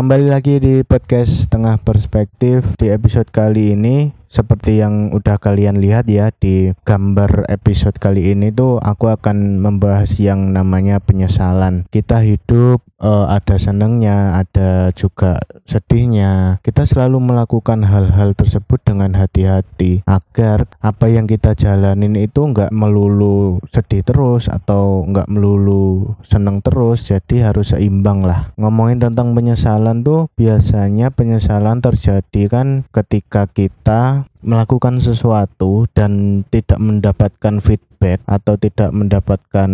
Kembali lagi di podcast Tengah Perspektif. Di episode kali ini seperti yang udah kalian lihat ya di gambar episode kali ini tuh aku akan membahas yang namanya penyesalan. Kita hidup uh, ada senengnya, ada juga sedihnya. Kita selalu melakukan hal-hal tersebut dengan hati-hati agar apa yang kita jalanin itu nggak melulu sedih terus atau nggak melulu seneng terus. Jadi harus seimbang lah. Ngomongin tentang penyesalan tuh biasanya penyesalan terjadi kan ketika kita melakukan sesuatu dan tidak mendapatkan feedback atau tidak mendapatkan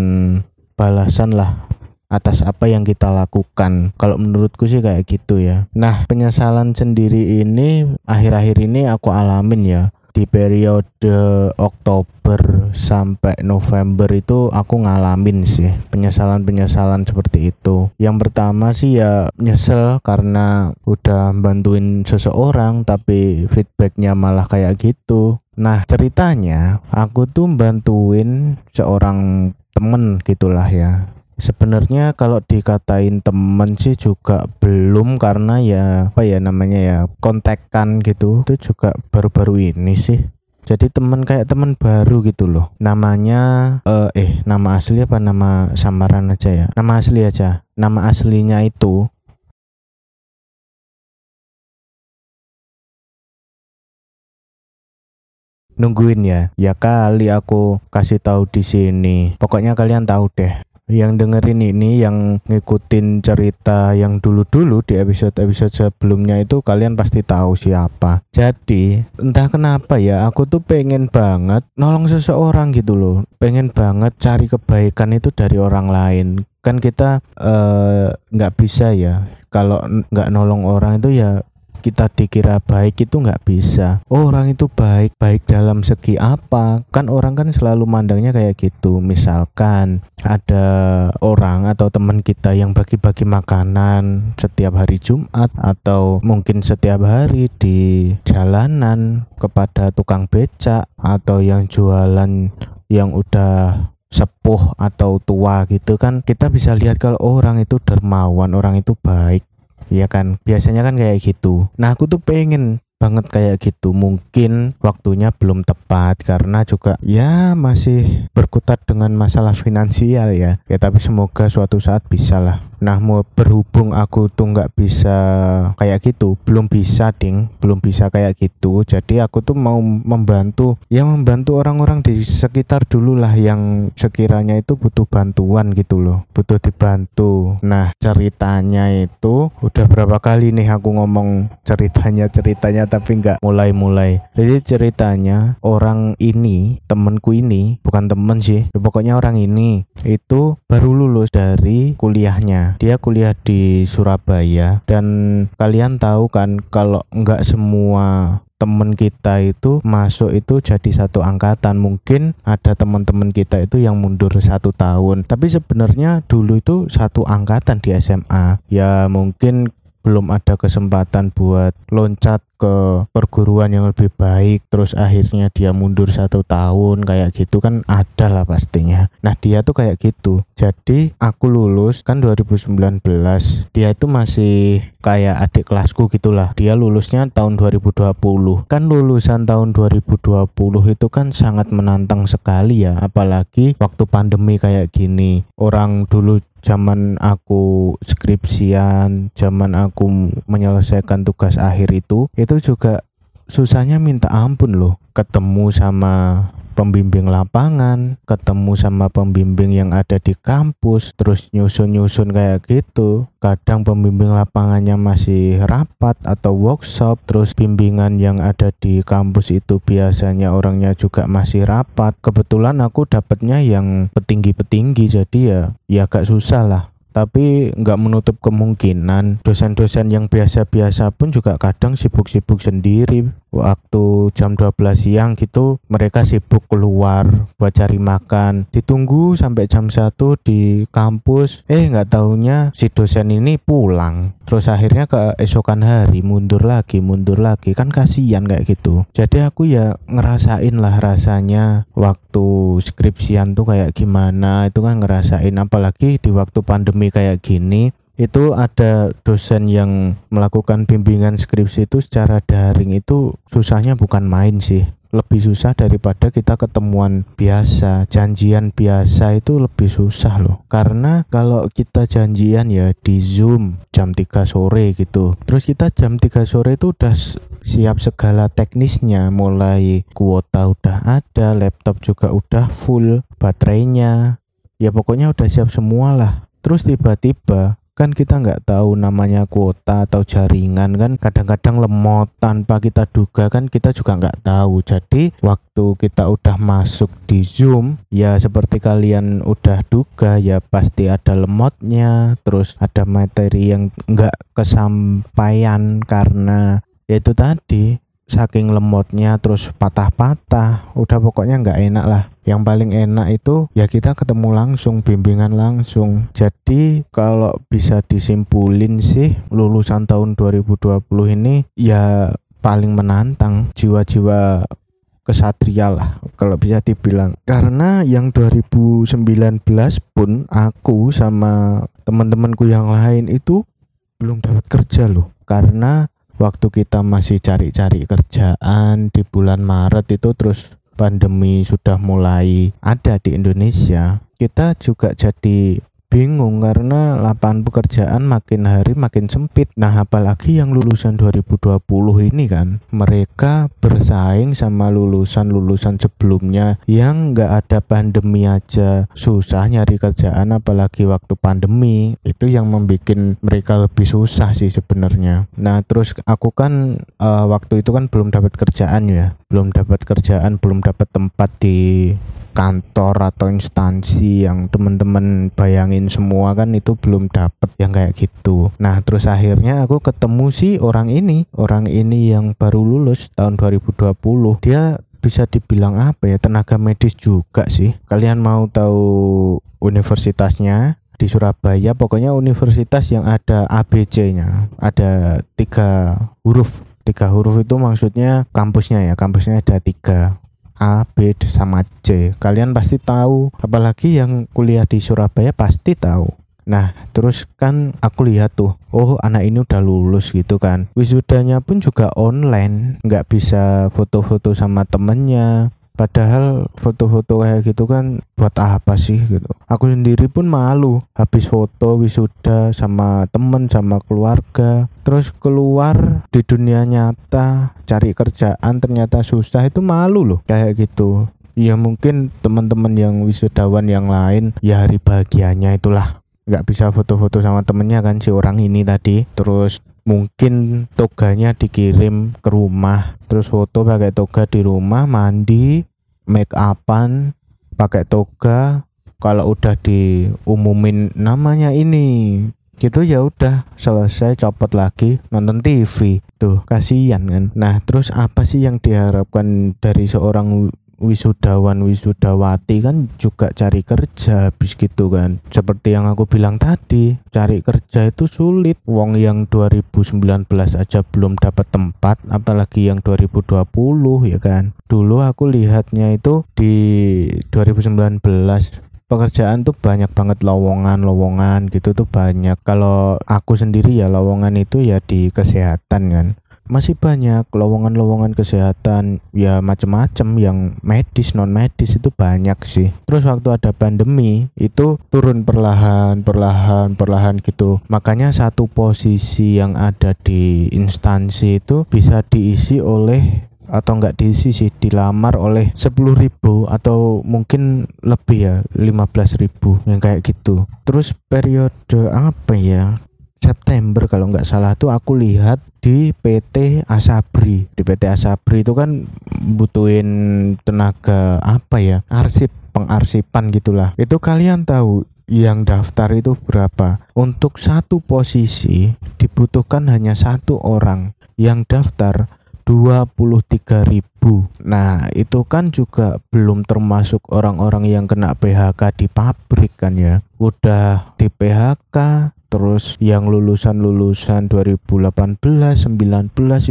balasan lah atas apa yang kita lakukan. Kalau menurutku sih kayak gitu ya. Nah, penyesalan sendiri ini akhir-akhir ini aku alamin ya di periode Oktober sampai November itu aku ngalamin sih penyesalan-penyesalan seperti itu. Yang pertama sih ya nyesel karena udah bantuin seseorang tapi feedbacknya malah kayak gitu. Nah ceritanya aku tuh bantuin seorang temen gitulah ya Sebenarnya kalau dikatain temen sih juga belum karena ya apa ya namanya ya kontekan gitu itu juga baru-baru ini sih. Jadi temen kayak temen baru gitu loh. Namanya uh, eh nama asli apa nama samaran aja ya? Nama asli aja. Nama aslinya itu nungguin ya ya kali aku kasih tahu di sini pokoknya kalian tahu deh yang dengerin ini yang ngikutin cerita yang dulu-dulu di episode-episode sebelumnya itu kalian pasti tahu siapa. Jadi entah kenapa ya aku tuh pengen banget nolong seseorang gitu loh. Pengen banget cari kebaikan itu dari orang lain. Kan kita eh, nggak uh, bisa ya kalau nggak nolong orang itu ya kita dikira baik itu nggak bisa. Oh, orang itu baik baik dalam segi apa? Kan orang kan selalu mandangnya kayak gitu. Misalkan ada orang atau teman kita yang bagi-bagi makanan setiap hari Jumat atau mungkin setiap hari di jalanan kepada tukang becak atau yang jualan yang udah sepuh atau tua gitu kan. Kita bisa lihat kalau orang itu dermawan orang itu baik ya kan? Biasanya kan kayak gitu. Nah aku tuh pengen banget kayak gitu. Mungkin waktunya belum tepat karena juga ya masih berkutat dengan masalah finansial ya. Ya tapi semoga suatu saat bisa lah Nah mau berhubung aku tuh nggak bisa kayak gitu belum bisa ding belum bisa kayak gitu. Jadi aku tuh mau membantu ya membantu orang-orang di sekitar dulu lah yang sekiranya itu butuh bantuan gitu loh butuh dibantu. Nah ceritanya itu udah berapa kali nih aku ngomong ceritanya ceritanya tapi nggak mulai-mulai. Jadi ceritanya orang ini temenku ini bukan temen sih pokoknya orang ini itu baru lulus dari kuliahnya dia kuliah di Surabaya dan kalian tahu kan kalau nggak semua temen kita itu masuk itu jadi satu angkatan. Mungkin ada teman-teman kita itu yang mundur satu tahun. Tapi sebenarnya dulu itu satu angkatan di SMA ya mungkin belum ada kesempatan buat loncat ke perguruan yang lebih baik terus akhirnya dia mundur satu tahun kayak gitu kan ada lah pastinya. Nah dia tuh kayak gitu. Jadi aku lulus kan 2019 dia itu masih kayak adik kelasku gitulah. Dia lulusnya tahun 2020 kan lulusan tahun 2020 itu kan sangat menantang sekali ya apalagi waktu pandemi kayak gini. Orang dulu zaman aku skripsian, zaman aku menyelesaikan tugas akhir itu, itu juga susahnya minta ampun loh. Ketemu sama pembimbing lapangan, ketemu sama pembimbing yang ada di kampus, terus nyusun-nyusun kayak gitu. Kadang pembimbing lapangannya masih rapat atau workshop, terus bimbingan yang ada di kampus itu biasanya orangnya juga masih rapat. Kebetulan aku dapatnya yang petinggi-petinggi, jadi ya ya agak susah lah tapi nggak menutup kemungkinan dosen-dosen yang biasa-biasa pun juga kadang sibuk-sibuk sendiri waktu jam 12 siang gitu mereka sibuk keluar buat cari makan. Ditunggu sampai jam 1 di kampus. Eh nggak taunya si dosen ini pulang. Terus akhirnya ke esokan hari mundur lagi mundur lagi. Kan kasihan kayak gitu. Jadi aku ya ngerasain lah rasanya waktu skripsian tuh kayak gimana. Itu kan ngerasain. Apalagi di waktu pandemi kayak gini itu ada dosen yang melakukan bimbingan skripsi itu secara daring itu susahnya bukan main sih. Lebih susah daripada kita ketemuan biasa janjian biasa itu lebih susah loh. Karena kalau kita janjian ya di zoom jam 3 sore gitu. Terus kita jam 3 sore itu udah siap segala teknisnya. Mulai kuota udah ada laptop juga udah full baterainya. Ya pokoknya udah siap semua lah. Terus tiba-tiba kan kita nggak tahu namanya kuota atau jaringan kan. Kadang-kadang lemot tanpa kita duga kan kita juga nggak tahu. Jadi waktu kita udah masuk di zoom ya seperti kalian udah duga ya pasti ada lemotnya. Terus ada materi yang nggak kesampaian karena yaitu tadi saking lemotnya terus patah-patah udah pokoknya nggak enak lah. Yang paling enak itu ya kita ketemu langsung bimbingan langsung. Jadi kalau bisa disimpulin sih lulusan tahun 2020 ini ya paling menantang jiwa-jiwa kesatria lah kalau bisa dibilang. Karena yang 2019 pun aku sama teman-temanku yang lain itu belum dapat kerja loh. Karena waktu kita masih cari-cari kerjaan di bulan Maret itu terus pandemi sudah mulai ada di Indonesia kita juga jadi bingung karena lapangan pekerjaan makin hari makin sempit. Nah, apalagi yang lulusan 2020 ini kan, mereka bersaing sama lulusan-lulusan sebelumnya yang nggak ada pandemi aja susah nyari kerjaan, apalagi waktu pandemi itu yang membuat mereka lebih susah sih sebenarnya. Nah, terus aku kan uh, waktu itu kan belum dapat kerjaan ya, belum dapat kerjaan, belum dapat tempat di kantor atau instansi yang teman-teman bayangin semua kan itu belum dapet yang kayak gitu. Nah terus akhirnya aku ketemu sih orang ini orang ini yang baru lulus tahun 2020 dia bisa dibilang apa ya tenaga medis juga sih. Kalian mau tahu universitasnya di Surabaya pokoknya universitas yang ada ABC-nya ada tiga huruf. Tiga huruf itu maksudnya kampusnya ya kampusnya ada tiga A, B sama C. Kalian pasti tahu, apalagi yang kuliah di Surabaya pasti tahu. Nah, terus kan aku lihat tuh, oh anak ini udah lulus gitu kan. Wisudanya pun juga online, nggak bisa foto-foto sama temennya, Padahal foto-foto kayak gitu kan buat apa sih gitu. Aku sendiri pun malu habis foto wisuda sama temen sama keluarga. Terus keluar di dunia nyata cari kerjaan ternyata susah itu malu loh kayak gitu. Ya mungkin teman-teman yang wisudawan yang lain ya hari bahagianya itulah nggak bisa foto-foto sama temennya kan si orang ini tadi terus mungkin toganya dikirim ke rumah terus foto pakai toga di rumah mandi make upan pakai toga. Kalau udah diumumin namanya ini gitu ya udah selesai copot lagi nonton TV tuh kasihan kan? Nah terus apa sih yang diharapkan dari seorang wisudawan wisudawati kan juga cari kerja habis gitu kan. Seperti yang aku bilang tadi cari kerja itu sulit. Wong yang 2019 aja belum dapat tempat apalagi yang 2020 ya kan. Dulu aku lihatnya itu di 2019 pekerjaan tuh banyak banget lowongan-lowongan gitu tuh banyak. Kalau aku sendiri ya lowongan itu ya di kesehatan kan masih banyak lowongan-lowongan kesehatan ya macam-macam yang medis non medis itu banyak sih. Terus waktu ada pandemi itu turun perlahan perlahan perlahan gitu. Makanya satu posisi yang ada di instansi itu bisa diisi oleh atau enggak diisi sih dilamar oleh 10.000 atau mungkin lebih ya 15.000 yang kayak gitu. Terus periode apa ya? September kalau nggak salah tuh aku lihat di PT Asabri. Di PT Asabri itu kan butuhin tenaga apa ya? Arsip pengarsipan gitulah. Itu kalian tahu yang daftar itu berapa? Untuk satu posisi dibutuhkan hanya satu orang. Yang daftar 23 ribu. Nah itu kan juga belum termasuk orang-orang yang kena PHK di pabrik kan ya. Udah di PHK terus. Yang lulusan-lulusan 2018 19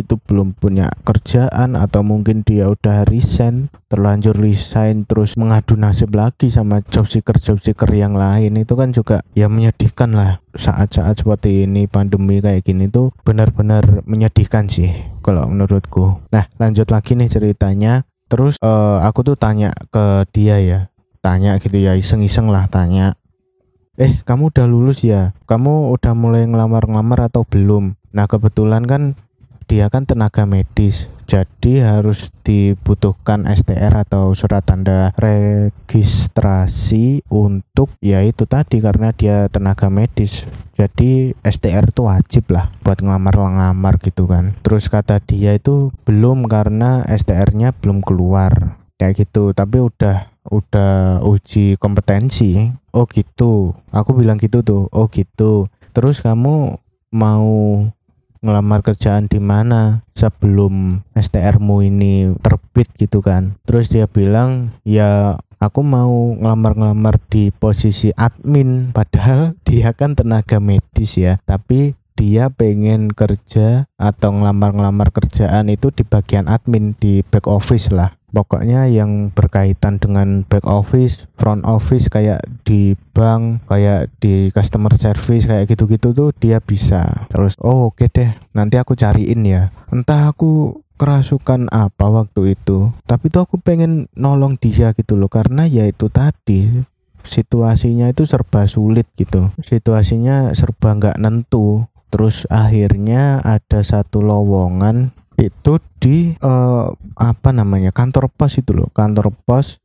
itu belum punya kerjaan atau mungkin dia udah resign terlanjur resign terus mengadu nasib lagi sama job seeker job seeker yang lain. Itu kan juga ya menyedihkan lah. Saat-saat seperti ini pandemi kayak gini tuh benar-benar menyedihkan sih kalau menurutku. Nah lanjut lagi nih ceritanya. Terus uh, aku tuh tanya ke dia ya. Tanya gitu ya iseng-iseng lah tanya eh kamu udah lulus ya? Kamu udah mulai ngelamar-ngelamar atau belum? Nah kebetulan kan dia kan tenaga medis jadi harus dibutuhkan STR atau surat tanda registrasi untuk ya itu tadi karena dia tenaga medis. Jadi STR itu wajib lah buat ngelamar-ngelamar gitu kan. Terus kata dia itu belum karena STR-nya belum keluar. Kayak gitu tapi udah udah uji kompetensi. Oh gitu. Aku bilang gitu tuh. Oh gitu. Terus kamu mau ngelamar kerjaan di mana sebelum STR-mu ini terbit gitu kan? Terus dia bilang ya aku mau ngelamar-ngelamar di posisi admin. Padahal dia kan tenaga medis ya. Tapi dia pengen kerja atau ngelamar-ngelamar kerjaan itu di bagian admin di back office lah pokoknya yang berkaitan dengan back office, front office kayak di bank, kayak di customer service kayak gitu-gitu tuh dia bisa. Terus oh oke okay deh, nanti aku cariin ya. Entah aku kerasukan apa waktu itu, tapi tuh aku pengen nolong dia gitu loh karena ya itu tadi situasinya itu serba sulit gitu. Situasinya serba nggak nentu. Terus akhirnya ada satu lowongan itu di uh, apa namanya kantor pos itu loh kantor pos.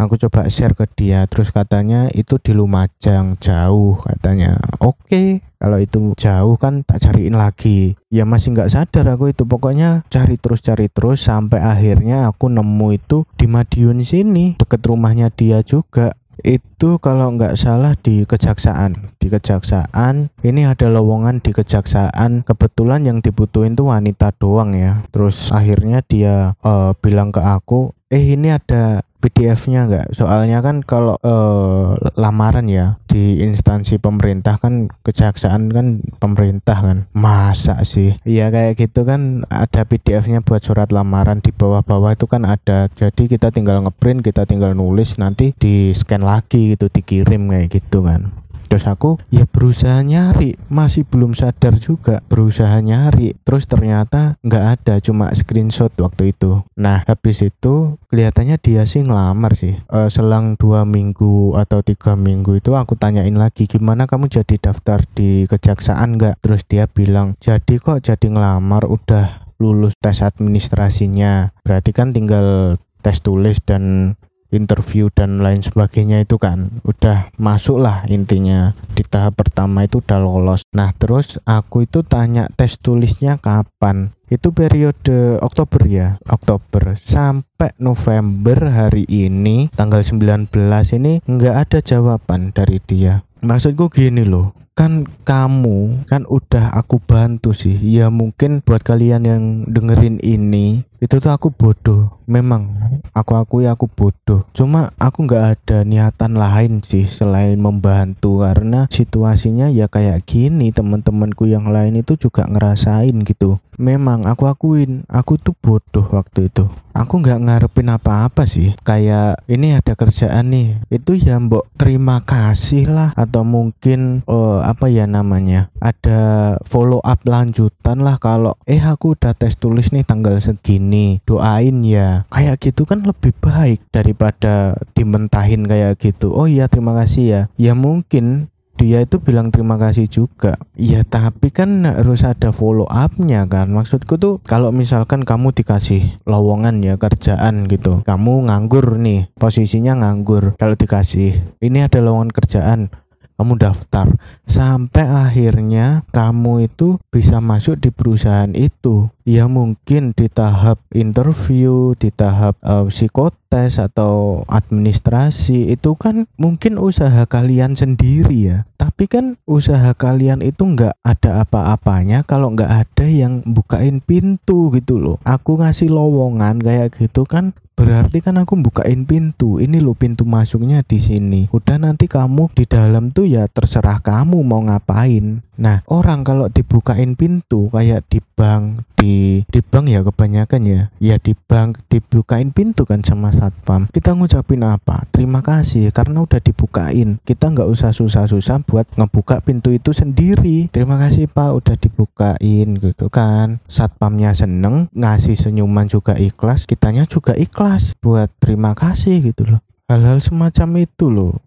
Aku coba share ke dia terus katanya itu di Lumajang jauh katanya. Oke okay, kalau itu jauh kan tak cariin lagi. Ya masih nggak sadar aku itu pokoknya cari terus cari terus sampai akhirnya aku nemu itu di Madiun sini deket rumahnya dia juga itu kalau nggak salah di kejaksaan. Di kejaksaan ini ada lowongan di kejaksaan. Kebetulan yang dibutuhin tuh wanita doang ya. Terus akhirnya dia uh, bilang ke aku eh ini ada PDF-nya nggak? Soalnya kan kalau uh, lamaran ya di instansi pemerintah kan kejaksaan kan pemerintah kan. Masa sih? Iya kayak gitu kan ada PDF-nya buat surat lamaran di bawah-bawah itu kan ada. Jadi kita tinggal ngeprint, kita tinggal nulis nanti di scan lagi gitu dikirim kayak gitu kan terus aku ya berusaha nyari. Masih belum sadar juga berusaha nyari. Terus ternyata nggak ada cuma screenshot waktu itu. Nah habis itu kelihatannya dia sih ngelamar sih. E, selang dua minggu atau tiga minggu itu aku tanyain lagi gimana kamu jadi daftar di kejaksaan nggak? Terus dia bilang jadi kok jadi ngelamar? Udah lulus tes administrasinya. Berarti kan tinggal tes tulis dan interview dan lain sebagainya itu kan udah masuk lah intinya. Di tahap pertama itu udah lolos. Nah terus aku itu tanya tes tulisnya kapan? Itu periode Oktober ya? Oktober. Sampai November hari ini tanggal 19 ini nggak ada jawaban dari dia. Maksudku gini loh kan kamu kan udah aku bantu sih. Ya mungkin buat kalian yang dengerin ini itu tuh aku bodoh. Memang aku akui aku bodoh. Cuma aku nggak ada niatan lain sih selain membantu. Karena situasinya ya kayak gini teman-temanku yang lain itu juga ngerasain gitu. Memang aku akuin aku tuh bodoh waktu itu. Aku nggak ngarepin apa-apa sih. Kayak ini ada kerjaan nih. Itu ya mbok terima kasih lah. Atau mungkin uh, apa ya namanya ada follow up lanjutan lah kalau eh aku udah tes tulis nih tanggal segini doain ya. Kayak gitu kan lebih baik daripada dimentahin kayak gitu. Oh iya terima kasih ya. Ya mungkin dia itu bilang terima kasih juga. Ya tapi kan harus ada follow upnya kan. Maksudku tuh kalau misalkan kamu dikasih lowongan ya kerjaan gitu kamu nganggur nih posisinya nganggur. Kalau dikasih ini ada lowongan kerjaan kamu daftar. Sampai akhirnya kamu itu bisa masuk di perusahaan itu ya mungkin di tahap interview di tahap uh, psikotes atau administrasi itu kan mungkin usaha kalian sendiri ya. Tapi kan usaha kalian itu nggak ada apa-apanya kalau nggak ada yang bukain pintu gitu loh. Aku ngasih lowongan kayak gitu kan berarti kan aku bukain pintu. Ini lo pintu masuknya di sini. Udah nanti kamu di dalam tuh ya terserah kamu mau ngapain nah orang kalau dibukain pintu kayak di bank di di bank ya kebanyakan ya. Ya di bank dibukain pintu kan sama satpam. Kita ngucapin apa? Terima kasih karena udah dibukain. Kita nggak usah susah-susah buat ngebuka pintu itu sendiri. Terima kasih pak udah dibukain gitu kan. Satpamnya seneng ngasih senyuman juga ikhlas kitanya juga ikhlas buat terima kasih gitu loh. Hal-hal semacam itu loh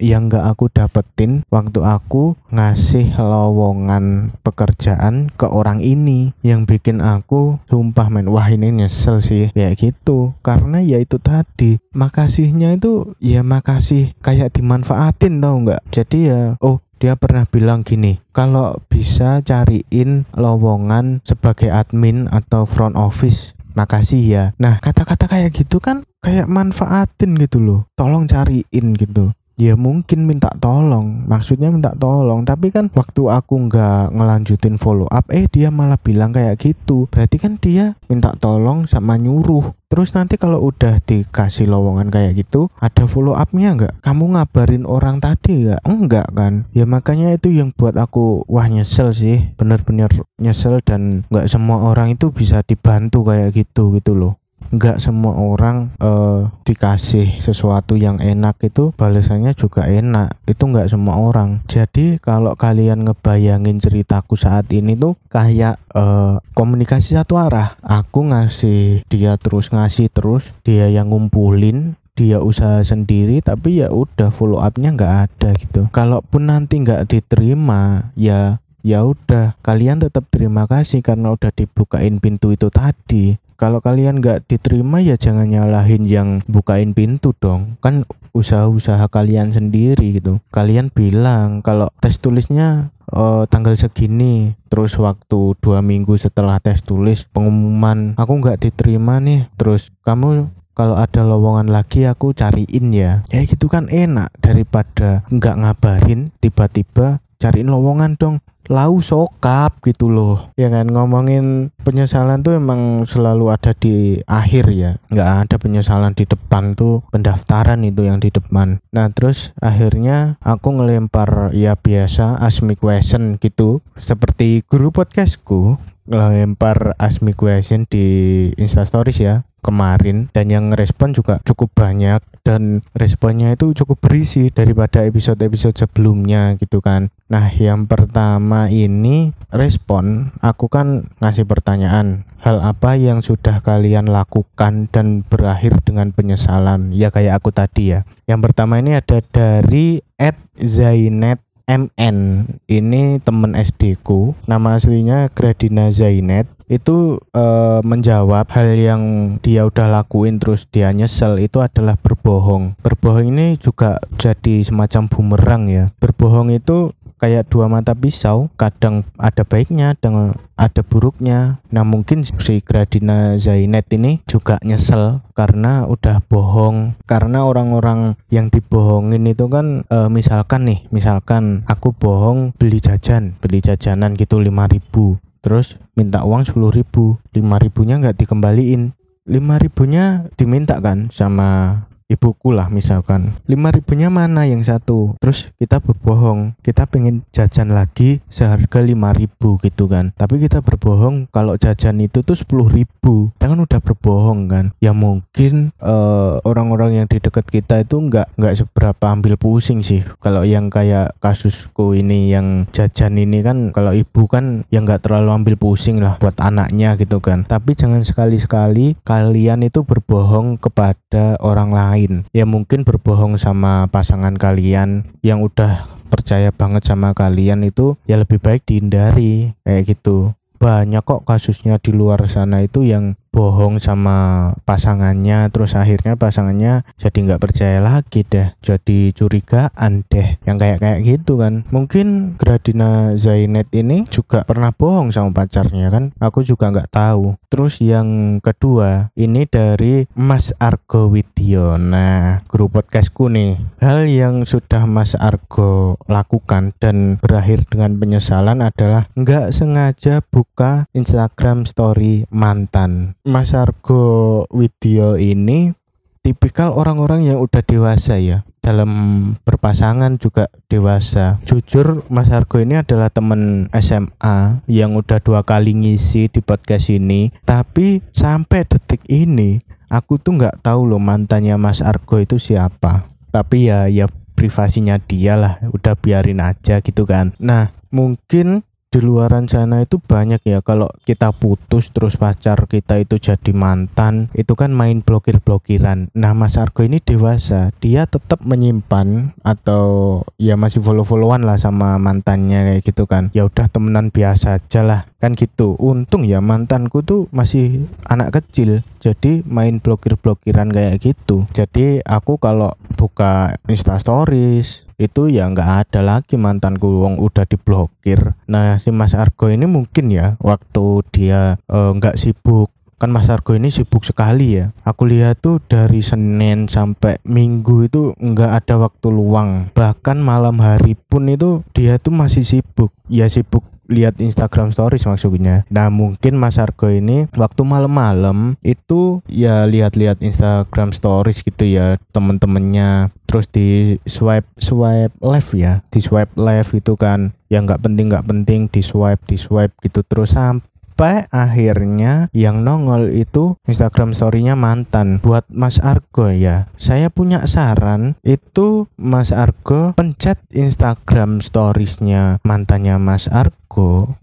yang gak aku dapetin waktu aku ngasih lowongan pekerjaan ke orang ini yang bikin aku sumpah men wah ini nyesel sih kayak gitu karena ya itu tadi makasihnya itu ya makasih kayak dimanfaatin tau nggak jadi ya oh dia pernah bilang gini, kalau bisa cariin lowongan sebagai admin atau front office makasih ya. Nah, kata-kata kayak gitu kan kayak manfaatin gitu loh. Tolong cariin gitu ya mungkin minta tolong maksudnya minta tolong tapi kan waktu aku nggak ngelanjutin follow up eh dia malah bilang kayak gitu berarti kan dia minta tolong sama nyuruh Terus nanti kalau udah dikasih lowongan kayak gitu, ada follow upnya nggak? Kamu ngabarin orang tadi nggak? Enggak kan? Ya makanya itu yang buat aku wah nyesel sih, bener-bener nyesel dan nggak semua orang itu bisa dibantu kayak gitu gitu loh nggak semua orang uh, dikasih sesuatu yang enak itu balasannya juga enak. Itu nggak semua orang. Jadi kalau kalian ngebayangin ceritaku saat ini tuh kayak uh, komunikasi satu arah. Aku ngasih dia terus ngasih terus dia yang ngumpulin dia usaha sendiri tapi ya udah follow upnya nggak ada gitu. Kalaupun nanti nggak diterima ya ya udah kalian tetap terima kasih karena udah dibukain pintu itu tadi. Kalau kalian nggak diterima ya jangan nyalahin yang bukain pintu dong. Kan usaha-usaha kalian sendiri gitu. Kalian bilang kalau tes tulisnya uh, tanggal segini terus waktu dua minggu setelah tes tulis pengumuman aku nggak diterima nih. Terus kamu kalau ada lowongan lagi aku cariin ya. Kayak gitu kan enak daripada nggak ngabarin tiba-tiba cariin lowongan dong lau sokap gitu loh. Ya kan ngomongin penyesalan tuh emang selalu ada di akhir ya. Nggak ada penyesalan di depan tuh pendaftaran itu yang di depan. Nah terus akhirnya aku ngelempar ya biasa asmi question gitu. Seperti guru podcastku ngelempar asmi question di instastories ya kemarin. Dan yang respon juga cukup banyak. Dan responnya itu cukup berisi daripada episode-episode sebelumnya gitu kan nah yang pertama ini respon aku kan ngasih pertanyaan hal apa yang sudah kalian lakukan dan berakhir dengan penyesalan? Ya kayak aku tadi ya. Yang pertama ini ada dari Ed Zainet MN ini temen SD ku. Nama aslinya Gradina Zainet. Itu uh, menjawab hal yang dia udah lakuin terus dia nyesel itu adalah berbohong. Berbohong ini juga jadi semacam bumerang ya. Berbohong itu kayak dua mata pisau, kadang ada baiknya, dan ada buruknya. Nah mungkin si Gradina Zainet ini juga nyesel karena udah bohong. Karena orang-orang yang dibohongin itu kan e, misalkan nih, misalkan aku bohong beli jajan, beli jajanan gitu 5000 terus minta uang sepuluh ribu lima ribunya nggak dikembaliin lima ribunya diminta kan sama ibuku lah misalkan. Lima ribunya mana yang satu? Terus kita berbohong. Kita pengen jajan lagi seharga lima ribu gitu kan. Tapi kita berbohong kalau jajan itu tuh sepuluh ribu. Kita kan udah berbohong kan. Ya mungkin uh, orang-orang yang di dekat kita itu nggak nggak seberapa ambil pusing sih. Kalau yang kayak kasusku ini yang jajan ini kan kalau ibu kan yang nggak terlalu ambil pusing lah buat anaknya gitu kan. Tapi jangan sekali-sekali kalian itu berbohong kepada orang lain lain. Ya mungkin berbohong sama pasangan kalian yang udah percaya banget sama kalian itu ya lebih baik dihindari kayak gitu. Banyak kok kasusnya di luar sana itu yang bohong sama pasangannya terus akhirnya pasangannya jadi nggak percaya lagi deh jadi curigaan deh yang kayak kayak gitu kan. Mungkin Gradina Zainet ini juga pernah bohong sama pacarnya kan aku juga nggak tahu. Terus yang kedua ini dari Mas Argo Widyo. Nah grup podcastku nih hal yang sudah Mas Argo lakukan dan berakhir dengan penyesalan adalah nggak sengaja buka Instagram story mantan Mas Argo Widyo ini tipikal orang-orang yang udah dewasa ya. Dalam berpasangan juga dewasa. Jujur Mas Argo ini adalah temen SMA yang udah dua kali ngisi di podcast ini. Tapi sampai detik ini aku tuh nggak tahu loh mantannya Mas Argo itu siapa. Tapi ya ya privasinya dia lah. Udah biarin aja gitu kan. Nah mungkin di luaran sana itu banyak ya. Kalau kita putus terus pacar kita itu jadi mantan itu kan main blokir-blokiran. Nah Mas Argo ini dewasa. Dia tetap menyimpan atau ya masih follow-followan lah sama mantannya kayak gitu kan. Ya udah temenan biasa aja lah. Kan gitu. Untung ya mantanku tuh masih anak kecil. Jadi main blokir-blokiran kayak gitu. Jadi aku kalau buka Insta Stories itu ya nggak ada lagi mantanku wong udah diblokir. Nah si Mas Argo ini mungkin ya waktu dia eh, nggak uh, sibuk. Kan Mas Argo ini sibuk sekali ya. Aku lihat tuh dari Senin sampai Minggu itu nggak ada waktu luang. Bahkan malam hari pun itu dia tuh masih sibuk. Ya sibuk lihat Instagram stories maksudnya. Nah mungkin Mas Argo ini waktu malam-malam itu ya lihat-lihat Instagram stories gitu ya temen-temennya terus di swipe swipe left ya di swipe left itu kan yang nggak penting nggak penting di swipe di swipe gitu terus sampai sampai akhirnya yang nongol itu Instagram story-nya mantan buat Mas Argo ya. Saya punya saran itu Mas Argo pencet Instagram stories-nya mantannya Mas Argo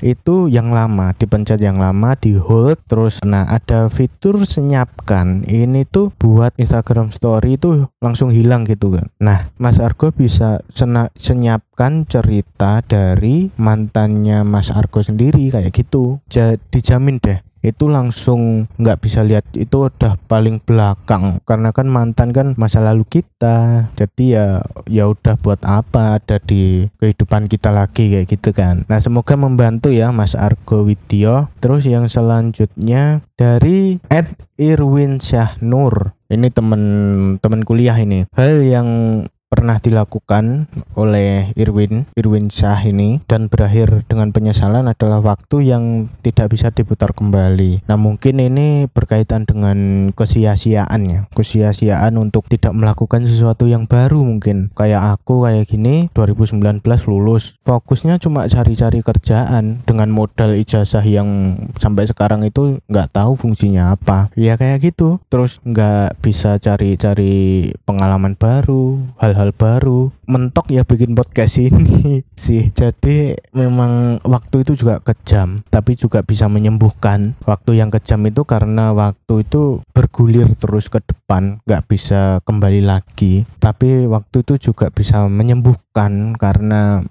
itu yang lama dipencet yang lama di hold terus nah ada fitur senyapkan. Ini tuh buat Instagram story itu langsung hilang gitu kan. Nah Mas Argo bisa sena senyapkan cerita dari mantannya Mas Argo sendiri kayak gitu. Jadi dijamin deh itu langsung nggak bisa lihat. Itu udah paling belakang. Karena kan mantan kan masa lalu kita. Jadi ya ya udah buat apa ada di kehidupan kita lagi kayak gitu kan. Nah semoga membantu ya Mas Argo Widyo. Terus yang selanjutnya dari Ed Irwin Syah Nur ini temen temen kuliah ini. Hal yang pernah dilakukan oleh Irwin Irwin Shah ini dan berakhir dengan penyesalan adalah waktu yang tidak bisa diputar kembali. Nah mungkin ini berkaitan dengan kesia-siaan ya kesia-siaan untuk tidak melakukan sesuatu yang baru mungkin. Kayak aku kayak gini 2019 lulus. Fokusnya cuma cari-cari kerjaan dengan modal ijazah yang sampai sekarang itu nggak tahu fungsinya apa. Ya kayak gitu. Terus nggak bisa cari-cari pengalaman baru hal hal baru. Mentok ya bikin podcast ini sih. Jadi memang waktu itu juga kejam tapi juga bisa menyembuhkan. Waktu yang kejam itu karena waktu itu bergulir terus ke depan nggak bisa kembali lagi. Tapi waktu itu juga bisa menyembuhkan karena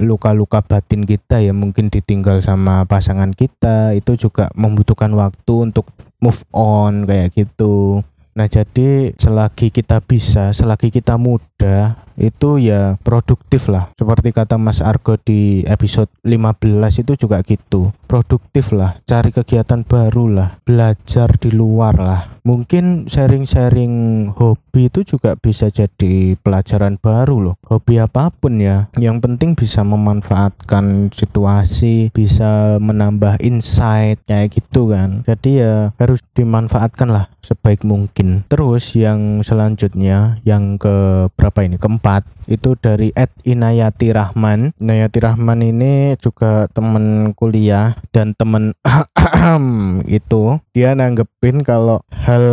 luka-luka batin kita ya mungkin ditinggal sama pasangan kita. Itu juga membutuhkan waktu untuk move on kayak gitu Nah, jadi selagi kita bisa, selagi kita muda, itu ya produktif lah. Seperti kata Mas Argo di episode 15 itu juga gitu. Produktif lah, cari kegiatan baru lah, belajar di luar lah. Mungkin sharing-sharing hobi itu juga bisa jadi pelajaran baru loh. Hobi apa pun ya, yang penting bisa memanfaatkan situasi, bisa menambah insight kayak gitu kan. Jadi ya harus dimanfaatkan lah sebaik mungkin. Terus yang selanjutnya yang ke berapa ini? Keempat itu dari Ed Inayati Rahman. Inayati Rahman ini juga temen kuliah dan temen itu dia nanggepin kalau hal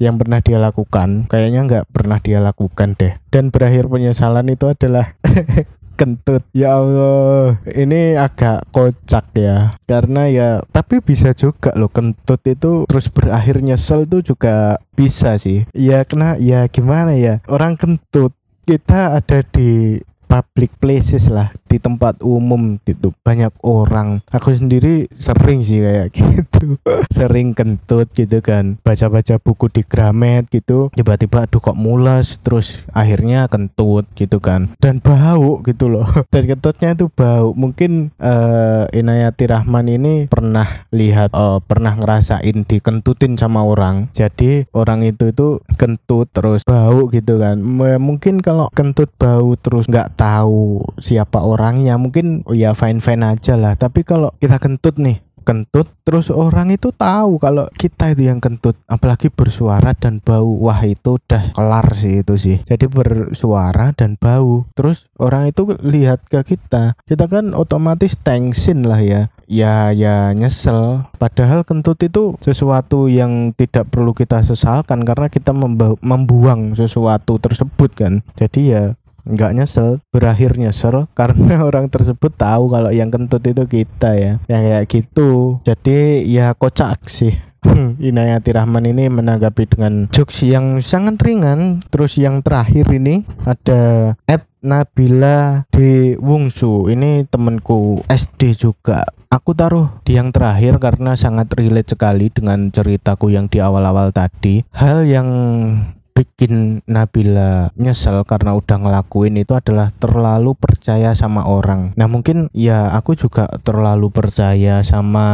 yang pernah dia lakukan. Kayaknya nggak pernah dia lakukan deh. Dan berakhir penyesalan itu adalah kentut. Ya Allah ini agak kocak ya. Karena ya tapi bisa juga loh kentut itu terus berakhir nyesel tuh juga bisa sih. Ya kena ya gimana ya? Orang kentut kita ada di public places lah di tempat umum gitu. Banyak orang. Aku sendiri sering sih kayak gitu. Sering kentut gitu kan. Baca-baca buku di Gramet gitu. Tiba-tiba aduh kok mulas terus akhirnya kentut gitu kan. Dan bau gitu loh. Dan kentutnya itu bau. Mungkin uh, Inayati Rahman ini pernah lihat uh, pernah ngerasain dikentutin sama orang. Jadi orang itu itu kentut terus bau gitu kan. Mungkin kalau kentut bau terus nggak tahu siapa orang orangnya. Mungkin oh ya fine fine aja lah. Tapi kalau kita kentut nih kentut terus orang itu tahu kalau kita itu yang kentut. Apalagi bersuara dan bau. Wah itu udah kelar sih itu sih. Jadi bersuara dan bau. Terus orang itu lihat ke kita. Kita kan otomatis tensin lah ya. Ya ya nyesel. Padahal kentut itu sesuatu yang tidak perlu kita sesalkan karena kita membuang sesuatu tersebut kan. Jadi ya nggak nyesel berakhir nyesel karena orang tersebut tahu kalau yang kentut itu kita ya. Yang kayak gitu. Jadi ya kocak sih. Inayati Rahman ini menanggapi dengan jokes yang sangat ringan. Terus yang terakhir ini ada Ed Nabila di Wungsu ini temenku SD juga. Aku taruh di yang terakhir karena sangat relate sekali dengan ceritaku yang di awal-awal tadi. Hal yang bikin Nabila nyesel karena udah ngelakuin itu adalah terlalu percaya sama orang. Nah mungkin ya aku juga terlalu percaya sama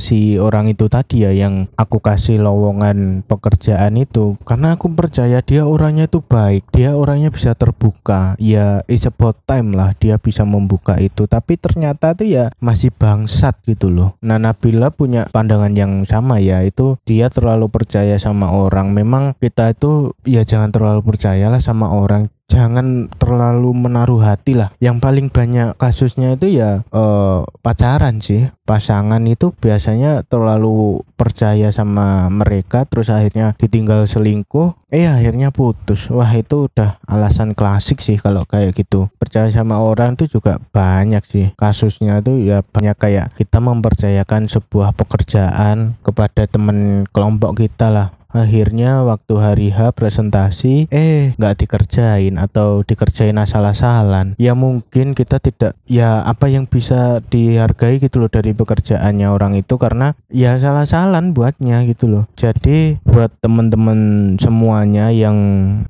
si orang itu tadi ya yang aku kasih lowongan pekerjaan itu karena aku percaya dia orangnya itu baik, dia orangnya bisa terbuka. Ya it's about time lah dia bisa membuka itu. Tapi ternyata tuh ya masih bangsat gitu loh. Nah Nabila punya pandangan yang sama ya itu dia terlalu percaya sama orang. Memang kita itu ya jangan terlalu percayalah sama orang. Jangan terlalu menaruh hati lah. Yang paling banyak kasusnya itu ya uh, pacaran sih. Pasangan itu biasanya terlalu percaya sama mereka terus akhirnya ditinggal selingkuh. Eh akhirnya putus. Wah itu udah alasan klasik sih kalau kayak gitu. Percaya sama orang itu juga banyak sih kasusnya itu ya banyak kayak kita mempercayakan sebuah pekerjaan kepada teman kelompok kita lah akhirnya waktu hari H presentasi eh nggak dikerjain atau dikerjain asal-asalan. Ya mungkin kita tidak ya apa yang bisa dihargai gitu loh dari pekerjaannya orang itu karena ya salah-salan buatnya gitu loh. Jadi buat temen-temen semuanya yang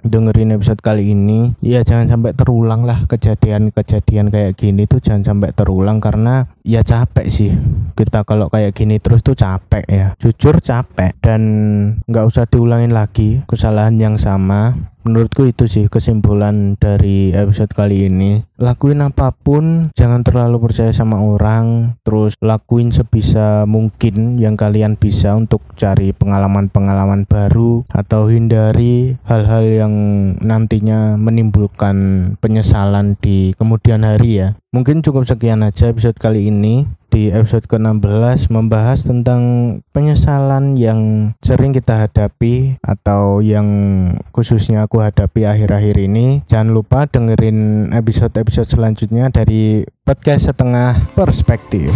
dengerin episode kali ini ya jangan sampai terulang lah kejadian-kejadian kayak gini tuh jangan sampai terulang karena ya capek sih. Kita kalau kayak gini terus tuh capek ya. Jujur capek dan nggak usah diulangin lagi kesalahan yang sama. Menurutku itu sih kesimpulan dari episode kali ini. Lakuin apa pun jangan terlalu percaya sama orang. Terus lakuin sebisa mungkin yang kalian bisa untuk cari pengalaman-pengalaman baru atau hindari hal-hal yang nantinya menimbulkan penyesalan di kemudian hari ya. Mungkin cukup sekian aja episode kali ini di episode ke-16 membahas tentang penyesalan yang sering kita hadapi atau yang khususnya aku hadapi akhir-akhir ini. Jangan lupa dengerin episode-episode selanjutnya dari podcast setengah perspektif.